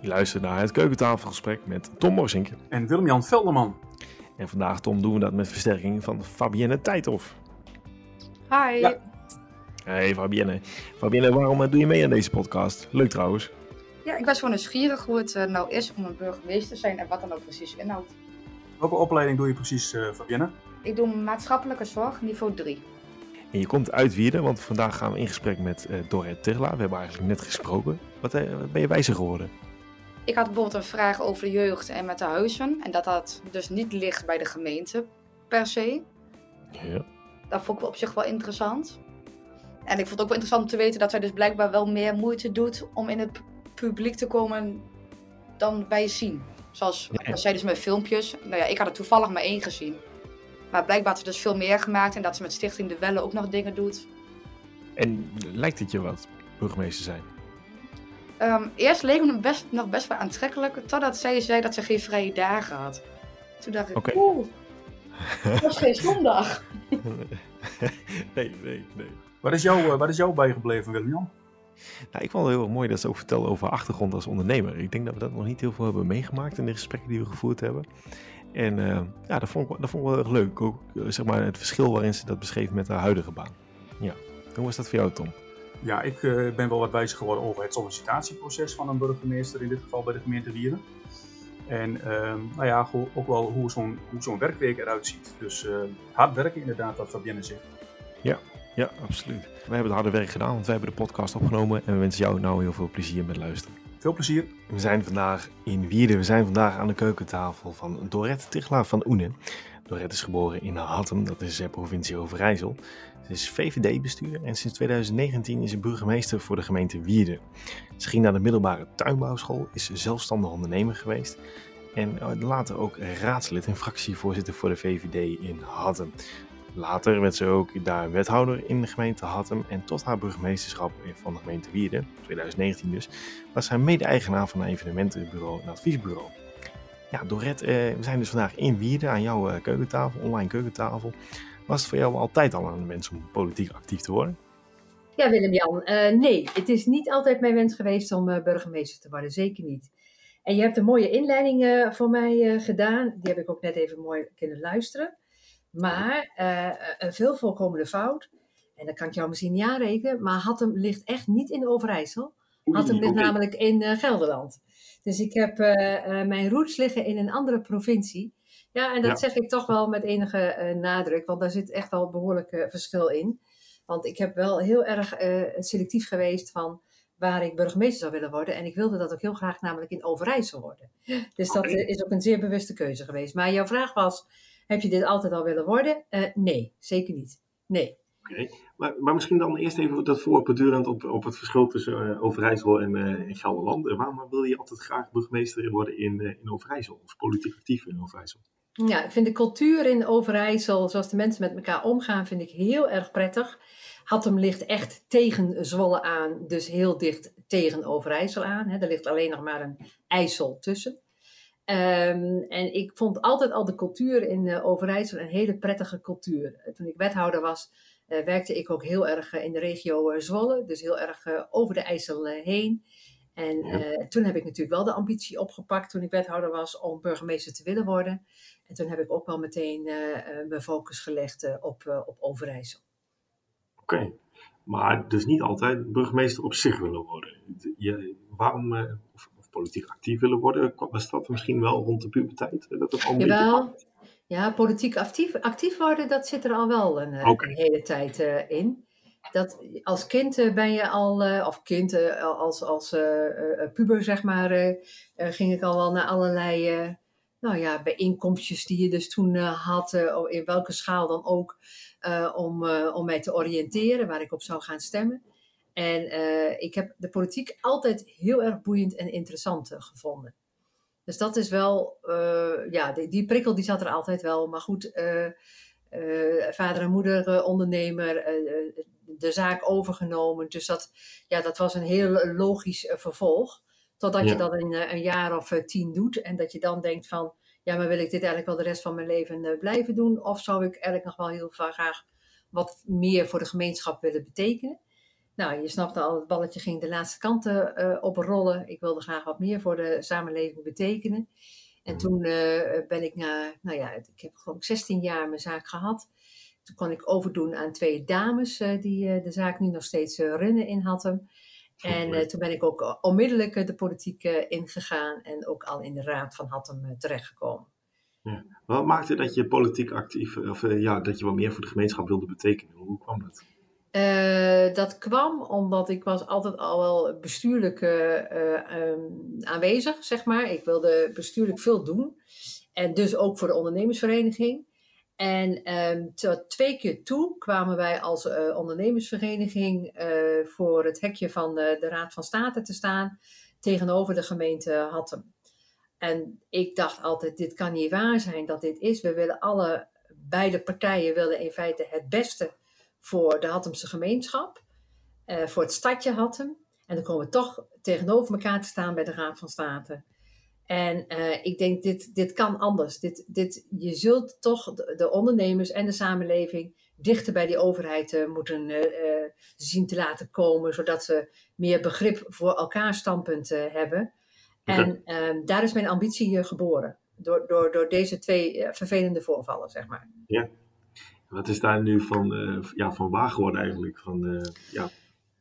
Je luistert naar het keukentafelgesprek met Tom Morsink. En Willem-Jan Velderman. En vandaag, Tom, doen we dat met versterking van Fabienne Tijdhoff. Hi. Ja. Hey Fabienne. Fabienne, waarom eh, doe je mee aan deze podcast? Leuk trouwens. Ja, ik was gewoon nieuwsgierig hoe het eh, nou is om een burgemeester te zijn en wat dan ook precies inhoudt. Welke opleiding doe je precies, eh, Fabienne? Ik doe maatschappelijke zorg, niveau 3. En je komt uit Wierden, want vandaag gaan we in gesprek met eh Dorrit Terla. We hebben eigenlijk net gesproken. Wat, wat ben je wijzer geworden? Ik had bijvoorbeeld een vraag over de jeugd en met de huizen. En dat dat dus niet ligt bij de gemeente per se. Ja. Dat vond ik op zich wel interessant. En ik vond het ook wel interessant om te weten dat zij dus blijkbaar wel meer moeite doet om in het publiek te komen dan wij zien. Zoals Ja. zij dus met filmpjes. Nou ja, ik had er toevallig maar één gezien. Maar blijkbaar had ze dus veel meer gemaakt en dat ze met Stichting De Welle ook nog dingen doet. En lijkt het je wat, burgemeester zijn? Ehm, eerst leek me het best, nog best wel aantrekkelijk, totdat zij zei dat ze geen vrije dagen had. Toen dacht ik, oeh, dat is geen zondag. nee, nee, nee. Waar is jou, eh, waar is jou bijgebleven, Willem-Jan? Nou, ik vond het heel erg mooi dat ze ook vertelde over haar achtergrond als ondernemer. Ik denk dat we dat nog niet heel veel hebben meegemaakt in de gesprekken die we gevoerd hebben. En eh, ja, dat vond, ik, wel- dat vond ik wel erg leuk. Ook eh, zeg maar, het verschil waarin ze dat beschreef met haar huidige baan. Ja. Hoe was dat voor jou, Tom? Ja, ik eh, ben wel wat wijzer geworden over het sollicitatieproces van een burgemeester, in dit geval bij de gemeente Wieren. En ehm, nou ja, ook wel hoe zo'n hoe zo'n werkweek eruit ziet. Dus eh, hard werken inderdaad, wat Fabienne zegt. Ja, absoluut. Wij hebben het harde werk gedaan, want wij hebben de podcast opgenomen. En we wensen jou nou heel veel plezier met luisteren. Veel plezier. We zijn vandaag in Wierden. We zijn vandaag aan de keukentafel van Dorette Tichelaar van Oenen. Dorette is geboren in Hattem, dat is eh, provincie Overijssel. Ze is VVD-bestuur en sinds 2019 is ze burgemeester voor de gemeente Wierden. Ze ging naar de middelbare tuinbouwschool, is zelfstandig ondernemer geweest. En eh, later ook raadslid en fractievoorzitter voor de VVD in Hattem. Later werd ze ook daar wethouder in de gemeente Hattem. En tot haar burgemeesterschap van de gemeente Wierden, 2019 dus, was hij mede-eigenaar van een evenementenbureau en adviesbureau. Ja, Dorette, eh, we zijn dus vandaag in Wierden aan jouw eh, keukentafel, online keukentafel. Was het voor jou altijd al een wens om politiek actief te worden? Ja, Willem-Jan. eh, nee, het is niet altijd mijn wens geweest om eh, burgemeester te worden. Zeker niet. En je hebt een mooie inleiding eh, voor mij eh, gedaan. Die heb ik ook net even mooi kunnen luisteren. Maar eh, een veel voorkomende fout, en dat kan ik jou misschien niet aanrekenen, maar Hattem ligt echt niet in Overijssel. Hattem ligt namelijk in eh, Gelderland. Dus ik heb eh, eh, mijn roots liggen in een andere provincie. Ja, en dat Ja. zeg ik toch wel met enige eh, nadruk, want daar zit echt wel behoorlijk eh, verschil in. Want ik heb wel heel erg selectief geweest van waar ik burgemeester zou willen worden. En ik wilde dat ook heel graag namelijk in Overijssel worden. Dus dat is ook een zeer bewuste keuze geweest. Maar jouw vraag was, heb je dit altijd al willen worden? Nee, zeker niet. Nee. Oké, maar, maar misschien dan eerst even dat voortbordurend op, op het verschil tussen eh, Overijssel en, en Gelderland. Waarom wil je altijd graag burgemeester worden in, eh, in Overijssel? Of politiek actief in Overijssel? Ja, ik vind de cultuur in Overijssel, zoals de mensen met elkaar omgaan, vind ik heel erg prettig. Hattem ligt echt tegen Zwolle aan, dus heel dicht tegen Overijssel aan. Hè. Er ligt alleen nog maar een IJssel tussen. Ehm, en ik vond altijd al de cultuur in Overijssel een hele prettige cultuur. Toen ik wethouder was, werkte ik ook heel erg eh, in de regio eh, Zwolle, dus heel erg eh, over de IJssel eh, heen. En Ja. eh, toen heb ik natuurlijk wel de ambitie opgepakt toen ik wethouder was om burgemeester te willen worden. En toen heb ik ook wel meteen eh, eh, mijn focus gelegd eh, op, eh, op Overijssel. Oké, maar dus niet altijd burgemeester op zich willen worden. Je, waarom, eh, of, politiek actief willen worden, was dat misschien wel rond de puberteit? eh, Dat het al een beetje Jawel, ja, politiek actief, actief worden, dat zit er al wel een, eh, een hele tijd eh, in. Dat, als kind eh, ben je al, of kind, als, als puber zeg maar, ging ik al wel naar allerlei nou ja, bijeenkomstjes die je dus toen had, in welke schaal dan ook, om, om mij te oriënteren waar ik op zou gaan stemmen. En ik heb de politiek altijd heel erg boeiend en interessant gevonden. Dus dat is wel, eh, ja, die, die prikkel die zat er altijd wel. Maar goed, eh, eh, vader en moeder ondernemer, de zaak overgenomen. Dus dat, ja, dat was een heel logisch vervolg. Totdat Ja. je dat in een jaar of tien doet. En dat je dan denkt van, ja, maar wil ik dit eigenlijk wel de rest van mijn leven blijven doen? Of zou ik eigenlijk nog wel heel graag wat meer voor de gemeenschap willen betekenen? Nou, je snapte al, het balletje ging de laatste kanten uh, op rollen. Ik wilde graag wat meer voor de samenleving betekenen. En Mhm. toen eh, ben ik na, nou ja, ik heb gewoon 16 jaar mijn zaak gehad. Toen kon ik overdoen aan twee dames eh, die de zaak nu nog steeds runnen in Hattem. En toen ben ik ook onmiddellijk de politiek ingegaan en ook al in de raad van Hattem terechtgekomen. Wat maakte dat je politiek actief, of ja, dat je wat meer voor de gemeenschap wilde betekenen? Hoe kwam dat? Eh, dat kwam omdat ik was altijd al wel bestuurlijk eh, eh, ehm, aanwezig, zeg maar. Ik wilde bestuurlijk veel doen. En dus ook voor de ondernemersvereniging. En ehm, tot twee keer toe kwamen wij als eh, ondernemersvereniging voor het hekje van de Raad van State te staan tegenover de gemeente Hattem. En ik dacht altijd, dit kan niet waar zijn dat dit is. We willen alle, beide partijen willen in feite het beste voor de Hattemse gemeenschap, eh, voor het stadje Hattem. En dan komen we toch tegenover elkaar te staan bij de Raad van State. En eh, ik denk, dit, dit kan anders. Dit, dit, je zult toch de, de ondernemers en de samenleving dichter bij die overheid eh, moeten zien te laten komen, zodat ze meer begrip voor elkaar standpunt hebben. En ehm, daar is mijn ambitie geboren. Door, door, door deze twee vervelende voorvallen, zeg maar. Wat is daar nu van, eh, ja, van waar geworden eigenlijk? Van, eh, ja,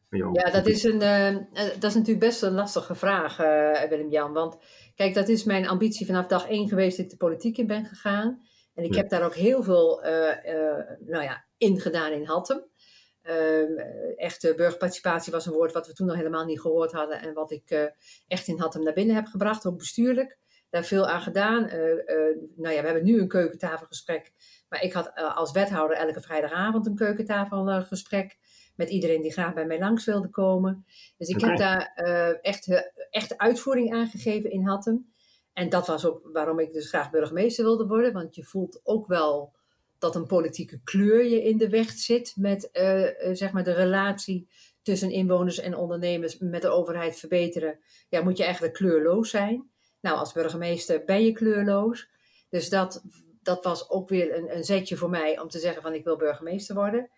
van jou? Ja, dat is, een, eh, dat is natuurlijk best een lastige vraag, Willem-Jan. Want kijk, dat is mijn ambitie vanaf dag één geweest dat ik de politiek in ben gegaan. En ik Ja. heb daar ook heel veel nou ja, in gedaan in Hattem. Eh, echte burgerparticipatie was een woord wat we toen nog helemaal niet gehoord hadden. En wat ik echt in Hattem naar binnen heb gebracht, ook bestuurlijk. Daar veel aan gedaan. Nou ja, we hebben nu een keukentafelgesprek. Maar ik had eh, als wethouder elke vrijdagavond een keukentafelgesprek met iedereen die graag bij mij langs wilde komen. Dus ik heb daar eh, echt, echt uitvoering aan gegeven in Hattem. En dat was ook waarom ik dus graag burgemeester wilde worden. Want je voelt ook wel dat een politieke kleur je in de weg zit met eh, zeg maar de relatie tussen inwoners en ondernemers met de overheid verbeteren. Ja, moet je eigenlijk kleurloos zijn. Nou, als burgemeester ben je kleurloos. Dus dat, dat was ook weer een, een zetje voor mij om te zeggen van ik wil burgemeester worden.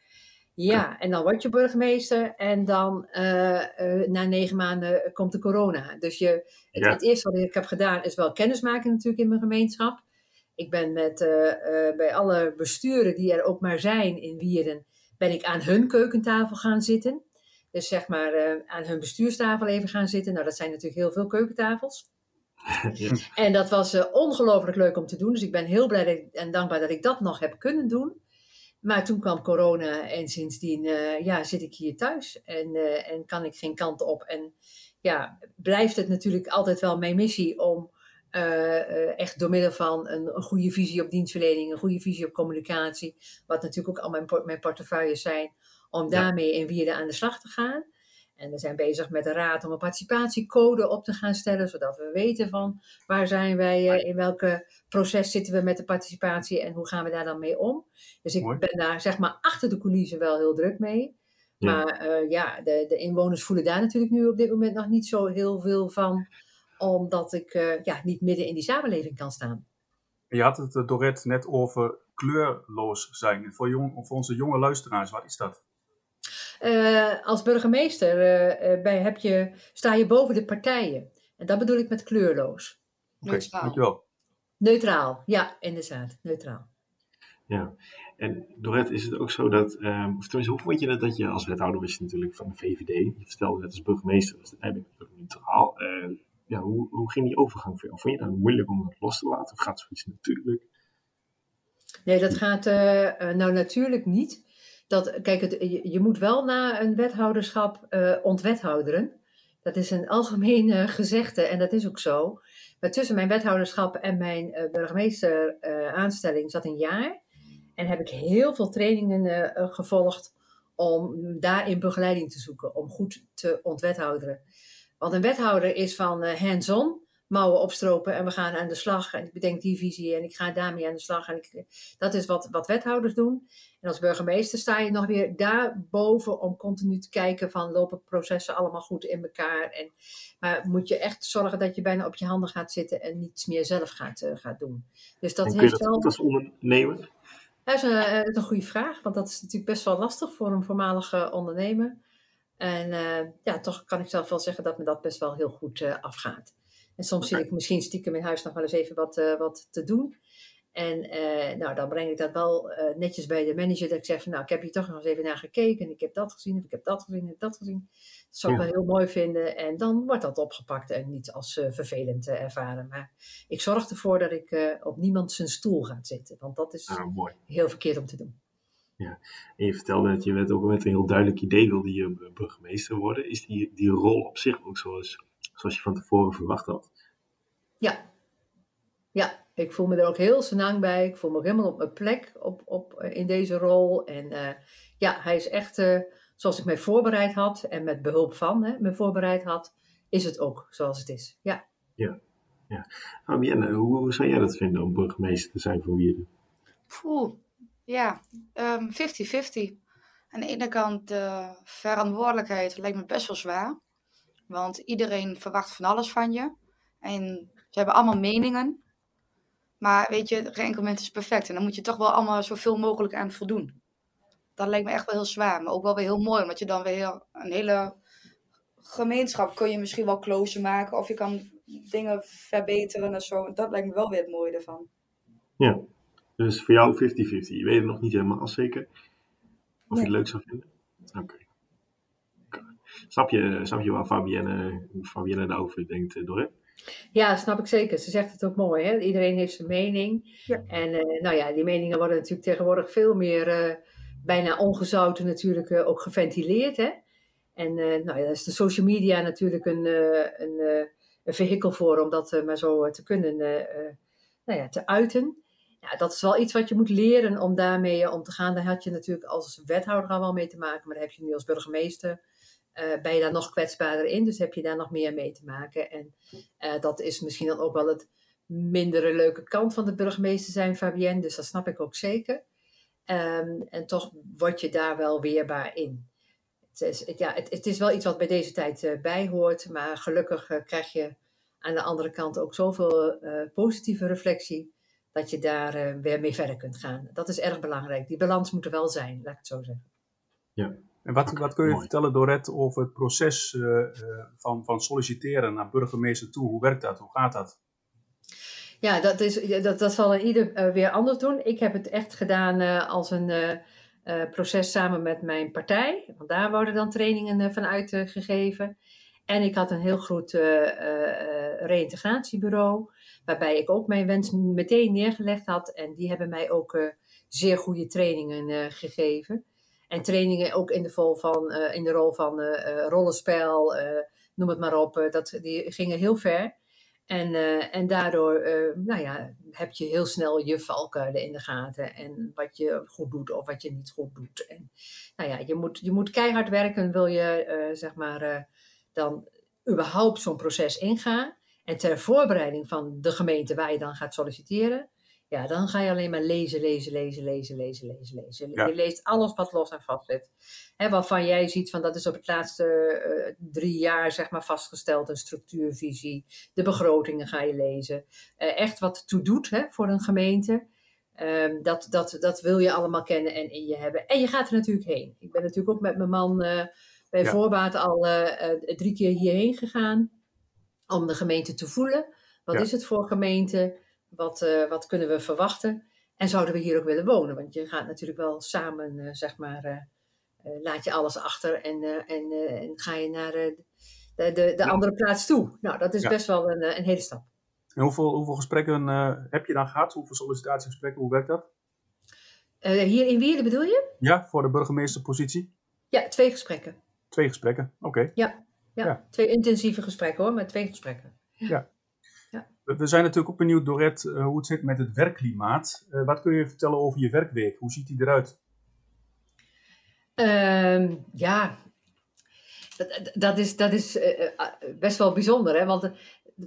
Ja, en dan word je burgemeester en dan eh, eh, na negen maanden komt de corona. Dus je, het, Ja. het eerste wat ik heb gedaan is wel kennismaken natuurlijk in mijn gemeenschap. Ik ben met, eh, bij alle besturen die er ook maar zijn in Wierden, ben ik aan hun keukentafel gaan zitten. Dus zeg maar aan hun bestuurstafel even gaan zitten. Nou, dat zijn natuurlijk heel veel keukentafels. En dat was eh, ongelooflijk leuk om te doen. Dus ik ben heel blij ik- en dankbaar dat ik dat nog heb kunnen doen. Maar toen kwam corona en sindsdien eh, ja, zit ik hier thuis en, eh, en kan ik geen kant op. En ja, blijft het natuurlijk altijd wel mijn missie om echt door middel van een, een goede visie op dienstverlening, een goede visie op communicatie, wat natuurlijk ook al mijn, mijn portefeuilles zijn, om daarmee in Wierden aan de slag te gaan. En we zijn bezig met de raad om een participatiecode op te gaan stellen, zodat we weten van waar zijn wij, eh, in welke proces zitten we met de participatie en hoe gaan we daar dan mee om. Dus ik Mooi. ben daar zeg maar achter de coulissen wel heel druk mee. Ja. Maar eh, ja, de, de inwoners voelen daar natuurlijk nu op dit moment nog niet zo heel veel van, omdat ik eh, ja, niet midden in die samenleving kan staan. Je had het, Dorette, net over kleurloos zijn. Voor, jong, voor onze jonge luisteraars, wat is dat? Eh, als burgemeester eh, eh, bij, heb je, sta je boven de partijen. En dat bedoel ik met kleurloos. Oké, Neutraal. dankjewel. Neutraal, ja, inderdaad, neutraal. Ja, en Dorette, is het ook zo dat, ehm, of tenminste, hoe vond je het dat je als wethouder was je natuurlijk van de VVD, je vertelde net als burgemeester, dat is eigenlijk neutraal. Eh, ja, hoe, hoe ging die overgang voor jou? Vond je dat moeilijk om dat los te laten? Of gaat zoiets natuurlijk? Nee, dat gaat nou natuurlijk niet. Dat, kijk, je, je moet wel na een wethouderschap eh ontwethouderen. Dat is een algemeen gezegde en dat is ook zo. Maar tussen mijn wethouderschap en mijn eh burgemeester eh, aanstelling zat een jaar. En heb ik heel veel trainingen gevolgd om daarin begeleiding te zoeken, om goed te ontwethouderen. Want een wethouder is van hands-on, mouwen opstropen en we gaan aan de slag. En ik bedenk die visie en ik ga daarmee aan de slag. En ik, dat is wat, wat wethouders doen. En als burgemeester sta je nog weer daarboven om continu te kijken van lopen processen allemaal goed in elkaar. En, maar moet je echt zorgen dat je bijna op je handen gaat zitten en niets meer zelf gaat, eh, gaat doen. Dus dat heeft dat wel... als ondernemer? Dat is, een, eh, dat is een goede vraag, want dat is natuurlijk best wel lastig voor een voormalige ondernemer. En eh, ja, toch kan ik zelf wel zeggen dat me dat best wel heel goed afgaat. En soms zit ik misschien stiekem in huis nog wel eens even wat, eh, wat te doen. En eh, nou, dan breng ik dat wel eh, netjes bij de manager. Dat ik zeg van nou, ik heb hier toch nog eens even naar gekeken. En ik heb dat gezien, of ik heb dat gezien, en ik heb dat gezien. Dat zou ik Ja. wel heel mooi vinden. En dan wordt dat opgepakt en niet als eh, vervelend ervaren. Maar ik zorg ervoor dat ik op niemand zijn stoel ga zitten. Want dat is Ah, heel verkeerd om te doen. En je vertelde dat je met, ook met een heel duidelijk idee wilde je burgemeester worden. Is die, die rol op zich ook zoals, zoals je van tevoren verwacht had? Ja. Ja, ik voel me er ook heel senang bij. Ik voel me ook helemaal op mijn plek op, op, eh, in deze rol. En eh, ja, hij is echt eh, zoals ik mij voorbereid had. En met behulp van hè, me voorbereid had, is het ook zoals het is. Ja. Fabienne, hoe, hoe zou jij dat vinden om burgemeester te zijn van Wierden? Poeh, ja, ehm, 50-50. Aan de ene kant de verantwoordelijkheid lijkt me best wel zwaar. Want iedereen verwacht van alles van je. En ze hebben allemaal meningen. Maar weet je, geen enkel mens is perfect. En dan moet je toch wel allemaal zoveel mogelijk aan voldoen. Dat lijkt me echt wel heel zwaar. Maar ook wel weer heel mooi. Omdat je dan weer heel- een hele gemeenschap kun je misschien wel closer maken. Of je kan dingen verbeteren en zo. Dat lijkt me wel weer het mooie ervan. Ja, dus voor jou 50-50. Je weet het nog niet helemaal zeker of je het leuk zou vinden? Oké. Oké. Snap, je, snap je waar Fabienne, hoe Fabienne daarover denkt, eh, Dorrit? Ja, snap ik zeker. Ze zegt het ook mooi. Hè? Iedereen heeft zijn mening. Ja. En eh, nou ja, die meningen worden natuurlijk tegenwoordig veel meer eh, bijna ongezouten natuurlijk ook geventileerd. Hè? En eh, nou ja, daar is de social media natuurlijk een, eh, een, eh, een vehikel voor om dat eh, maar zo te kunnen eh, eh, nou ja, te uiten. Ja, dat is wel iets wat je moet leren om daarmee om te gaan. Daar had je natuurlijk als wethouder al wel mee te maken, maar daar heb je nu als burgemeester. Eh, ben je daar nog kwetsbaarder in, dus heb je daar nog meer mee te maken. En eh, dat is misschien dan ook wel het mindere leuke kant van de burgemeester zijn, Fabienne. Dus dat snap ik ook zeker. Ehm, en toch word je daar wel weerbaar in. Het is, ja, het, is wel iets wat bij deze tijd eh, bij hoort. Maar gelukkig krijg je aan de andere kant ook zoveel positieve reflectie. Dat je daar weer mee verder kunt gaan. Dat is erg belangrijk. Die balans moet er wel zijn, laat ik het zo zeggen. En wat, wat kun je Mooi. vertellen, Dorette, over het proces eh, eh, van, van solliciteren naar burgemeester toe? Hoe werkt dat? Hoe gaat dat? Ja, dat, is, dat, dat zal ieder eh, weer anders doen. Ik heb het echt gedaan eh, als een eh, eh, proces samen met mijn partij. Want daar worden dan trainingen eh, van uitgegeven. En ik had een heel goed eh, reïntegratiebureau. Waarbij ik ook mijn wens meteen neergelegd had. En die hebben mij ook eh, zeer goede trainingen eh, gegeven. En trainingen ook in de, vol van, eh, in de rol van eh, eh, rollenspel, noem het maar op. dat, die gingen heel ver. En, en daardoor nou ja, heb je heel snel je valkuilen in de gaten. En wat je goed doet of wat je niet goed doet. En, nou ja, je moet, je moet keihard werken, wil je zeg maar, dan überhaupt zo'n proces ingaan. En ter voorbereiding van de gemeente waar je dan gaat solliciteren. Ja, dan ga je alleen maar lezen, lezen, lezen, lezen, lezen, lezen, lezen. Ja. Je leest alles wat los en vast zit. Hè, waarvan jij ziet van dat is op het laatste eh, drie jaar zeg maar vastgesteld, een structuurvisie. De begrotingen ga je lezen. Eh, echt wat toe doet hè, voor een gemeente. Ehm, dat, dat, dat wil je allemaal kennen en in je hebben. En je gaat er natuurlijk heen. Ik ben natuurlijk ook met mijn man eh, bij Ja. voorbaat al drie keer hierheen gegaan. Om de gemeente te voelen. Wat Ja. is het voor gemeente? Wat, eh, wat kunnen we verwachten? En zouden we hier ook willen wonen? Want je gaat natuurlijk wel samen, eh, zeg maar, eh, laat je alles achter en, en, en ga je naar de, de, de Ja. andere plaats toe. Nou, dat is Ja. best wel een, een hele stap. En hoeveel, hoeveel gesprekken heb je dan gehad? Hoeveel sollicitatiegesprekken? Hoe werkt dat? Hier in Wierden bedoel je? Ja, voor de burgemeesterpositie? Ja, twee gesprekken. Twee gesprekken, oké. Ja, Ja. twee intensieve gesprekken hoor, maar twee gesprekken. We, we zijn natuurlijk ook benieuwd, Dorette, eh, hoe het zit met het werkklimaat. Eh, wat kun je vertellen over je werkweek? Hoe ziet die eruit? Ehm, ja, dat, dat is, dat is eh, best wel bijzonder, hè? Want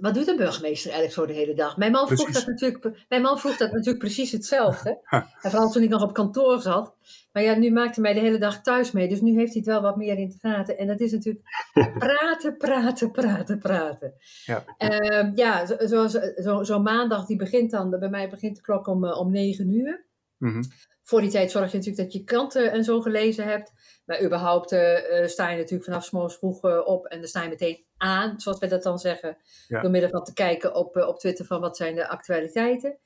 wat doet een burgemeester eigenlijk zo de hele dag? Mijn man, vroeg Precies. dat natuurlijk, mijn man vroeg dat natuurlijk precies hetzelfde. En vooral toen ik nog op kantoor zat. Maar ja, nu maakt hij mij de hele dag thuis mee. Dus nu heeft hij het wel wat meer in de gaten. En dat is natuurlijk praten, praten, praten, praten. Ja. Ehm, ja, zo- zoals zo, zo maandag, die begint dan, bij mij begint de klok om, eh, om negen uur. Mhm. Voor die tijd zorg je natuurlijk dat je kranten en zo gelezen hebt. Maar überhaupt eh, eh, sta je natuurlijk vanaf 's morgens vroeg eh, op en dan sta je meteen aan, zoals wij dat dan zeggen. Ja. Door middel van te kijken op, op Twitter van wat zijn de actualiteiten.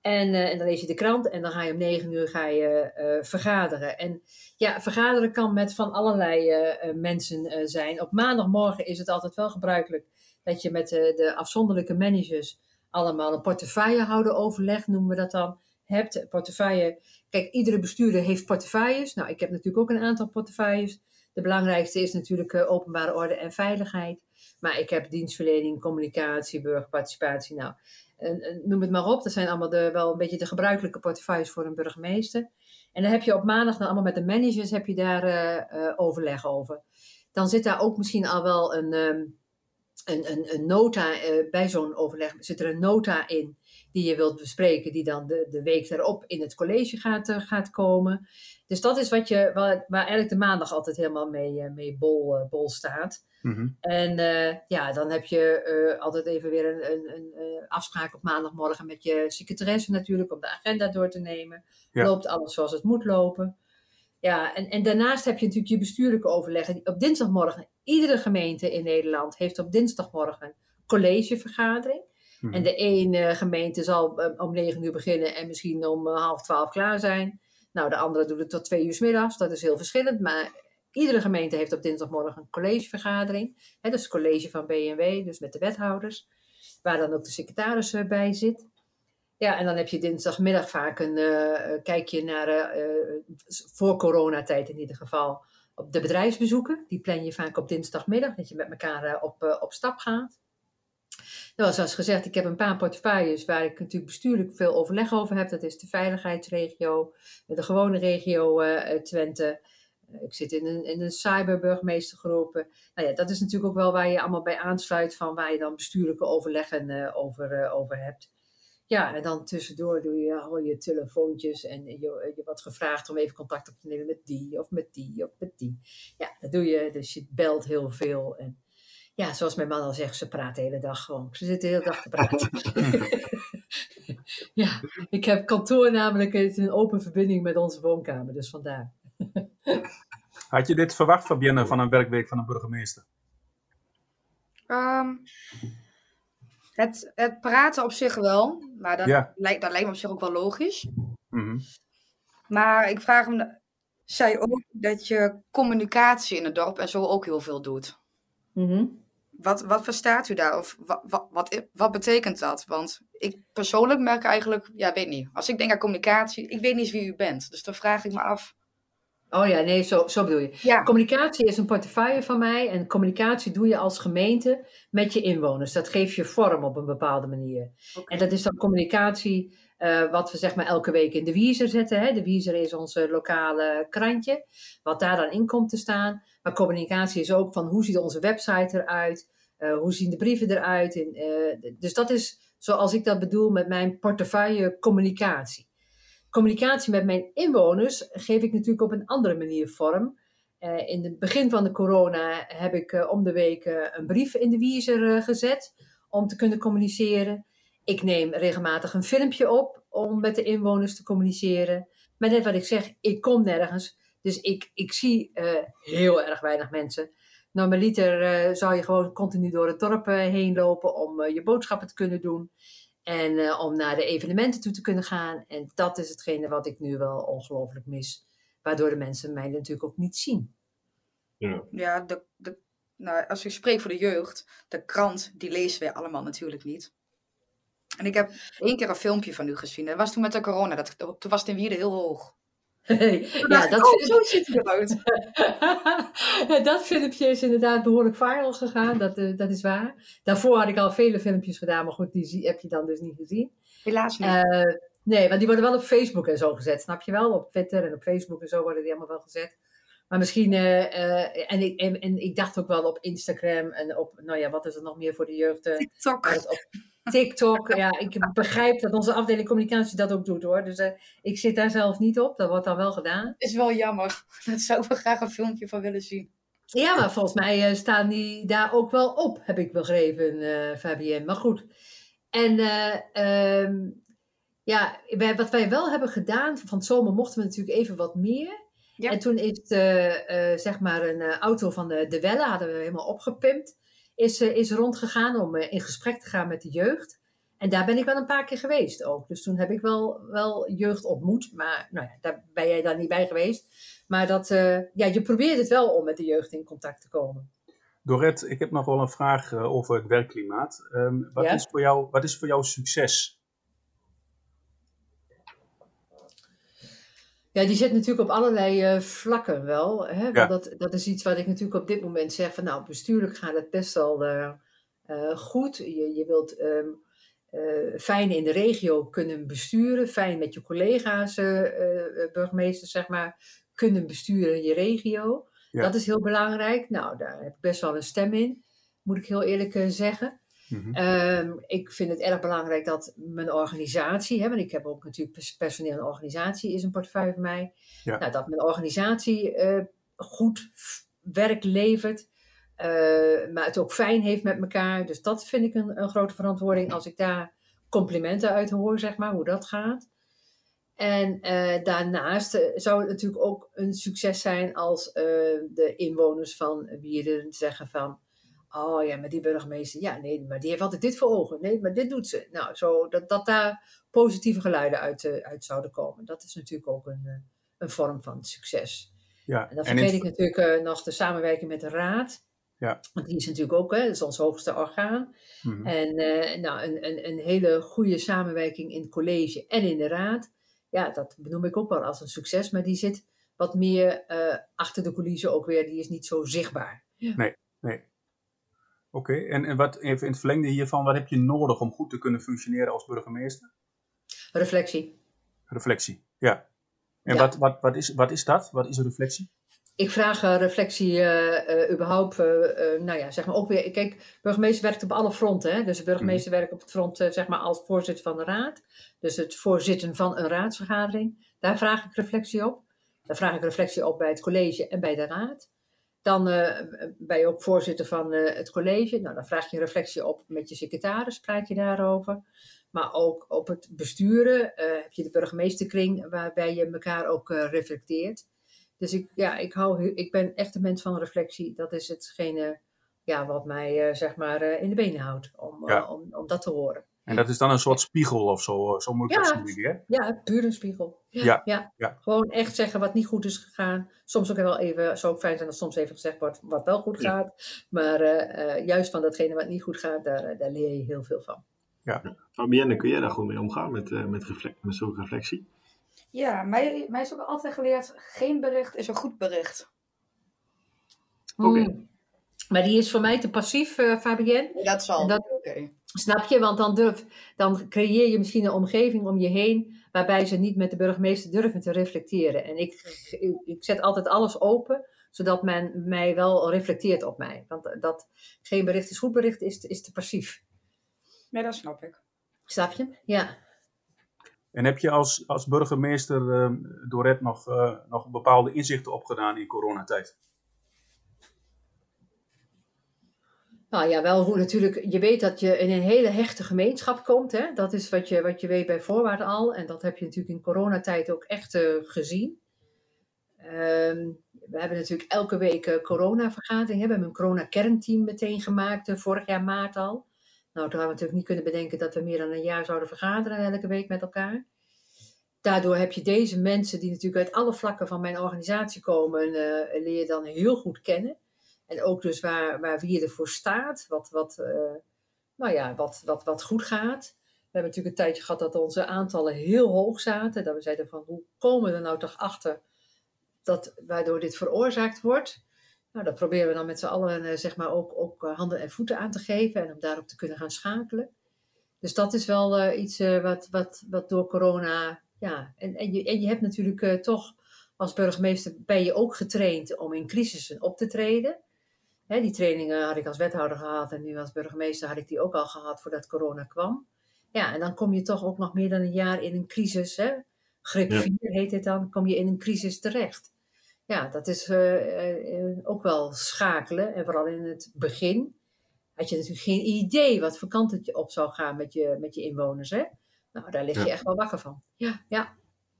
En, en dan lees je de krant en dan ga je om negen uur ga je, vergaderen. En ja, vergaderen kan met van allerlei mensen zijn. Op maandagmorgen is het altijd wel gebruikelijk dat je met de, de afzonderlijke managers allemaal een portefeuillehouder overleg, noemen we dat dan, hebt. Portefeuille, kijk, iedere bestuurder heeft portefeuilles. Nou, ik heb natuurlijk ook een aantal portefeuilles. De belangrijkste is natuurlijk eh, openbare orde en veiligheid. Maar ik heb dienstverlening, communicatie, burgerparticipatie. Nou, noem het maar op. Dat zijn allemaal de, wel een beetje de gebruikelijke portefeuilles voor een burgemeester. En dan heb je op maandag dan allemaal met de managers heb je daar eh, eh, overleg over. Dan zit daar ook misschien al wel een, ehm, een, een, nota bij zo'n overleg. Zit er een nota in die je wilt bespreken, die dan de, de week erop in het college gaat, eh, gaat komen. Dus dat is wat je, waar, waar eigenlijk de maandag altijd helemaal mee, eh, mee bol, eh, bol staat. Mhm. En ja, dan heb je altijd even weer een, een, een afspraak op maandagmorgen met je secretaresse natuurlijk om de agenda door te nemen. Ja. Loopt alles zoals het moet lopen. Ja, en, en daarnaast heb je natuurlijk je bestuurlijke overleggen. Op dinsdagmorgen, iedere gemeente in Nederland heeft op dinsdagmorgen collegevergadering. En de ene gemeente zal eh, om negen uur beginnen en misschien om eh, half twaalf klaar zijn. Nou, de andere doet het tot twee uur 's middags. Dat is heel verschillend. Maar iedere gemeente heeft op dinsdagmorgen een collegevergadering. Hè, dat is het college van BNW, dus met de wethouders. Waar dan ook de secretaris eh, bij zit. Ja, en dan heb je dinsdagmiddag vaak een eh, eh, kijkje naar, eh, eh, voor coronatijd in ieder geval, op de bedrijfsbezoeken. Die plan je vaak op dinsdagmiddag, dat je met elkaar eh, op, eh, op stap gaat. Nou, zoals gezegd, ik heb een paar portefeuilles waar ik natuurlijk bestuurlijk veel overleg over heb. Dat is de veiligheidsregio, de gewone regio eh, Twente. Eh, Ik zit in een, in een cyberburgemeestergroep. Eh, Nou ja, dat is natuurlijk ook wel waar je allemaal bij aansluit van waar je dan bestuurlijke overleggen eh, over, over hebt. Ja, en dan tussendoor doe je al je telefoontjes en je, je wordt gevraagd om even contact op te nemen met die of met die of met die. Ja, dat doe je. Dus je belt heel veel. En ja, zoals mijn man al zegt, ze praten de hele dag gewoon. Ze zitten de hele dag te praten. ja, ik heb kantoor namelijk is een open verbinding met onze woonkamer, dus vandaar. Had je dit verwacht, Fabienne, van een werkweek van een burgemeester? Ehm, het, het praten op zich wel, maar dat, Ja. lijkt, dat lijkt me op zich ook wel logisch. Mhm. Maar ik vraag me, zij ook dat je communicatie in het dorp en zo ook heel veel doet. Mhm. Wat, wat verstaat u daar? Of wat, wat, wat, wat betekent dat? Want ik persoonlijk merk eigenlijk, ja, weet niet. Als ik denk aan communicatie, ik weet niet eens wie u bent. Dus dan vraag ik me af. Oh ja, nee, zo, zo bedoel je. Ja, Communicatie is een portefeuille van mij en communicatie doe je als gemeente met je inwoners. Dat geeft je vorm op een bepaalde manier. En dat is dan communicatie eh, wat we zeg maar elke week in de Wiezer zetten. Hè. De Wiezer is ons eh, lokale krantje, wat daar dan in komt te staan. Maar communicatie is ook van hoe ziet onze website eruit, Eh, hoe zien de brieven eruit. En, dus dat is zoals ik dat bedoel met mijn portefeuille communicatie. Communicatie met mijn inwoners geef ik natuurlijk op een andere manier vorm. In het begin van de corona heb ik om de week een brief in de Wiezer gezet om te kunnen communiceren. Ik neem regelmatig een filmpje op om met de inwoners te communiceren. Maar net wat ik zeg, ik kom nergens. Dus ik, ik zie eh, heel erg weinig mensen. Normaliter eh, zou je gewoon continu door het dorp eh, heen lopen om eh, je boodschappen te kunnen doen. En eh, om naar de evenementen toe te kunnen gaan. En dat is hetgene wat ik nu wel ongelooflijk mis. Waardoor de mensen mij natuurlijk ook niet zien. Ja. Ja, de, de, nou, als ik spreek voor de jeugd, de krant, die lezen wij allemaal natuurlijk niet. En ik heb één keer een filmpje van u gezien. Dat was toen met de corona. Dat, toen was het in Wierde heel hoog. Ja, dat, oh, zo ziet hij eruit. dat filmpje is inderdaad behoorlijk viral gegaan. Dat, eh, dat is waar. Daarvoor had ik al vele filmpjes gedaan. Maar goed, die heb je dan dus niet gezien. Helaas niet. Eh, nee, want die worden wel op Facebook en zo gezet, snap je wel? Op Twitter en op Facebook en zo worden die allemaal wel gezet. Maar misschien, eh, en, ik, en, en ik dacht ook wel op Instagram en op, nou ja, wat is er nog meer voor de jeugd? TikTok. op TikTok. Ja, ik begrijp dat onze afdeling communicatie dat ook doet hoor. Dus eh, ik zit daar zelf niet op, dat wordt dan wel gedaan. Is wel jammer. Daar zou ik wel graag een filmpje van willen zien. Ja, maar volgens mij eh, staan die daar ook wel op, heb ik begrepen, eh Fabienne. Maar goed. En eh, ehm, Ja, wij, wat wij wel hebben gedaan, van het zomer mochten we natuurlijk even wat meer. Ja. En toen is zeg maar een auto van de, de Welle, hadden we helemaal opgepimpt, is, eh, is rondgegaan om eh, in gesprek te gaan met de jeugd. En daar ben ik wel een paar keer geweest ook. Dus toen heb ik wel, wel jeugd ontmoet, maar nou ja, daar ben jij dan niet bij geweest. Maar dat, eh, ja, je probeert het wel om met de jeugd in contact te komen. Dorette, ik heb nog wel een vraag over het werkklimaat. Ehm, wat, Ja? is voor jou, wat is voor jou succes? Ja, die zit natuurlijk op allerlei eh, vlakken wel. Hè? Want Ja. dat, dat is iets wat ik natuurlijk op dit moment zeg van nou, bestuurlijk gaat het best wel eh, eh, goed. Je, je wilt ehm, eh, fijn in de regio kunnen besturen, fijn met je collega's, burgemeesters zeg maar, kunnen besturen in je regio. Ja. Dat is heel belangrijk. Nou, daar heb ik best wel een stem in, moet ik heel eerlijk eh, Mhm. Ehm, ik vind het erg belangrijk dat mijn organisatie, hè, want ik heb ook natuurlijk pers- personeel en organisatie is een portefeuille van mij, Ja. nou, dat mijn organisatie eh, goed werk levert, eh, maar het ook fijn heeft met elkaar. Dus dat vind ik een, een grote verantwoording als ik daar complimenten uit hoor, zeg maar, hoe dat gaat. En eh, daarnaast zou het natuurlijk ook een succes zijn als de inwoners van Wierden zeggen van, oh ja, maar die burgemeester, ja nee, maar die heeft altijd dit voor ogen. Nee, maar dit doet ze. Nou, zo, dat, dat daar positieve geluiden uit, eh, uit zouden komen. Dat is natuurlijk ook een, eh, een vorm van succes. Ja. En dan En in- vergeet ik natuurlijk eh, nog de samenwerking met de raad. Ja. Want die is natuurlijk ook, hè, dat is ons hoogste orgaan. Mhm. En eh, nou, een, een, een hele goede samenwerking in het college en in de raad. Ja, dat benoem ik ook wel als een succes. Maar die zit wat meer eh, achter de coulissen ook weer. Die is niet zo zichtbaar. Nee. Oké, en, en wat, even in het verlengde hiervan, wat heb je nodig om goed te kunnen functioneren als burgemeester? Reflectie. Reflectie, ja. En Ja. Wat, wat, wat, is, wat is dat? Wat is reflectie? Ik vraag eh, reflectie eh, eh, überhaupt, nou ja, zeg maar ook weer. Kijk, burgemeester werkt op alle fronten. Hè? Dus de burgemeester werkt op het front, zeg maar, als voorzitter van de raad. Dus het voorzitten van een raadsvergadering. Daar vraag ik reflectie op. Daar vraag ik reflectie op bij het college en bij de raad. Dan eh, ben je ook voorzitter van eh, het college. Nou, dan vraag je reflectie op met je secretaris, praat je daarover. Maar ook op het besturen eh, heb je de burgemeesterkring, waarbij je elkaar ook reflecteert. Dus ik, ja, ik, hou, ik ben echt een mens van reflectie. Dat is hetgene ja, wat mij zeg maar in de benen houdt om, Ja. om, om dat te horen. En dat is dan een soort spiegel of zo, zo moet ik Ja. dat zien, hè? Ja, puur een spiegel. Ja, ja. ja. Gewoon echt zeggen wat niet goed is gegaan. Soms ook wel even, zou ook fijn zijn als soms even gezegd wordt wat wel goed Ja. gaat. Maar eh, eh, juist van datgene wat niet goed gaat, daar, eh, daar leer je heel veel van. Fabienne, kun jij daar goed mee omgaan met, eh met, reflect, met zo'n reflectie? Ja, mij, mij is ook altijd geleerd, geen bericht is een goed bericht. Oké. Mm. Maar die is voor mij te passief, eh Fabienne. Dat zal. Dat- Oké. Snap je? Want dan, durf, dan creëer je misschien een omgeving om je heen waarbij ze niet met de burgemeester durven te reflecteren. En ik, ik, zet altijd alles open, zodat men mij wel reflecteert op mij. Want dat geen bericht is goed bericht is, is te passief. Nee, dat snap ik. Snap je? Ja. En heb je als, als burgemeester eh, Dorette nog, eh, nog bepaalde inzichten opgedaan in coronatijd? Nou ja, wel hoe natuurlijk, je weet dat je in een hele hechte gemeenschap komt. Hè? Dat is wat je, wat je weet bij voorwaarden al. En dat heb je natuurlijk in coronatijd ook echt eh, gezien. Ehm, we hebben natuurlijk elke week uh, corona-vergadering. We hebben een corona-kernteam meteen gemaakt, uh, vorig jaar maart al. Nou, toen hadden we natuurlijk niet kunnen bedenken dat we meer dan een jaar zouden vergaderen elke week met elkaar. Daardoor heb je deze mensen die natuurlijk uit alle vlakken van mijn organisatie komen, leer je dan heel goed kennen. En ook dus waar, waar wie ervoor staat, wat, wat, uh, nou ja, wat, wat, wat goed gaat. We hebben natuurlijk een tijdje gehad dat onze aantallen heel hoog zaten. Dat we zeiden van hoe komen we er nou toch achter dat, waardoor dit veroorzaakt wordt. Nou, dat proberen we dan met z'n allen uh, zeg maar ook, ook uh, handen en voeten aan te geven en om daarop te kunnen gaan schakelen. Dus dat is wel iets wat, wat, wat door corona, ja, en, en, je, en je hebt natuurlijk toch als burgemeester ben je ook getraind om in crisissen op te treden. Die trainingen had ik als wethouder gehad en nu als burgemeester had ik die ook al gehad voordat corona kwam. Ja, en dan kom je toch ook nog meer dan een jaar in een crisis. Hè? Grip Ja. 4 heet het dan, kom je in een crisis terecht. Ja, dat is uh, uh, ook wel schakelen. En vooral in het begin had je natuurlijk geen idee wat voor kant het je op zou gaan met je, met je inwoners. Hè? Nou, daar lig je echt wel wakker van. Ja, ja.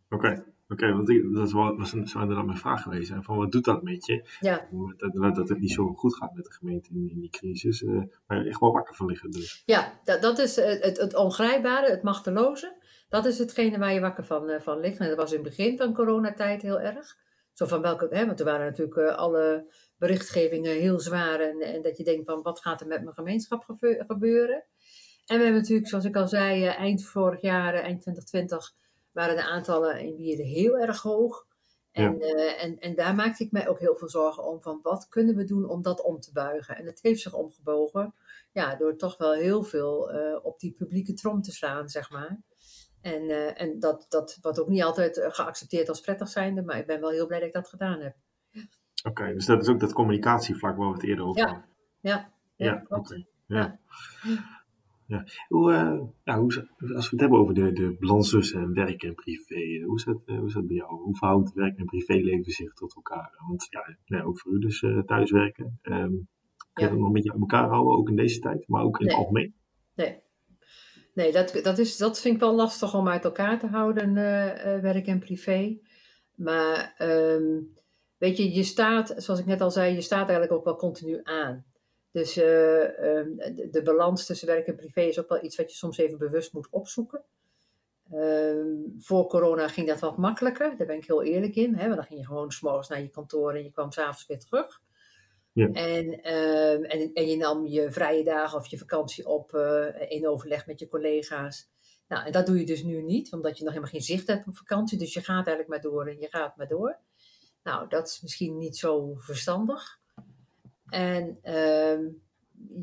Oké, oké, want ik, dat was, een, zou inderdaad mijn vraag geweest zijn. Van wat doet dat met je? Ja. Dat, dat het niet zo goed gaat met de gemeente in, in die crisis. Uh, maar echt wel wakker van liggen dus. Ja, dat, dat is het, het, ongrijpbare, het machteloze. Dat is hetgene waar je wakker van, uh, van ligt. En dat was in het begin van coronatijd heel erg. Zo van welke, hè, want er waren natuurlijk uh, alle berichtgevingen heel zwaar. En, en, dat je denkt van wat gaat er met mijn gemeenschap gebeuren. En we hebben natuurlijk, zoals ik al zei, eind vorig jaar, eind 2020 waren de aantallen in Wierden heel erg hoog. En, ja. uh, en, en daar maakte ik mij ook heel veel zorgen om. Van wat kunnen we doen om dat om te buigen? En het heeft zich omgebogen. Ja, door toch wel heel veel uh, op die publieke trom te slaan, zeg maar. En, uh, en dat, dat wordt ook niet altijd geaccepteerd als prettig zijnde. Maar ik ben wel heel blij dat ik dat gedaan heb. Oké, okay, dus dat is ook dat communicatievlak waar we het eerder over hadden. Ja, ja, ja. Okay. Ja. Ja. Hoe, uh, ja, hoe, als we het hebben over de, de balans tussen werk en privé, hoe is, dat, uh, hoe is dat bij jou? Hoe verhoudt werk en privéleven zich tot elkaar? Want ja, ook voor u dus thuiswerken. Um, kun je ja. dat nog een beetje uit elkaar houden, ook in deze tijd, maar ook in nee. het algemeen? Nee. Nee, dat, dat, is, dat vind ik wel lastig om uit elkaar te houden, werk en privé. Maar um, weet je, je staat, zoals ik net al zei, je staat eigenlijk ook wel continu aan. Dus uh, de, de, balans tussen werk en privé is ook wel iets wat je soms even bewust moet opzoeken. Uh, voor corona ging dat wat makkelijker, daar ben ik heel eerlijk in. Hè? Want dan ging je gewoon s'morgens naar je kantoor en je kwam s'avonds weer terug. Ja. En, uh, en, en, je nam je vrije dagen of je vakantie op uh, in overleg met je collega's. Nou, en dat doe je dus nu niet, omdat je nog helemaal geen zicht hebt op vakantie. Dus je gaat eigenlijk maar door en je gaat maar door. Nou, dat is misschien niet zo verstandig. En uh,